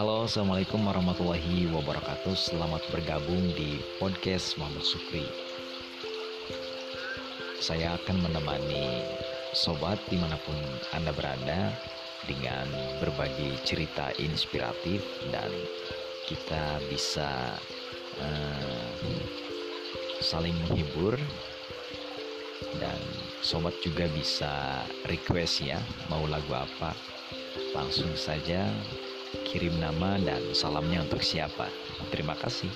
Halo, Assalamualaikum warahmatullahi wabarakatuh. Selamat bergabung di podcast Muhammad Sukri. Saya akan menemani sobat di mana pun Anda berada Dengan berbagi cerita inspiratif Dan kita bisa uh, saling menghibur. Dan sobat juga bisa request ya Mau lagu apa Langsung saja kirim nama dan salamnya untuk siapa. Terima kasih.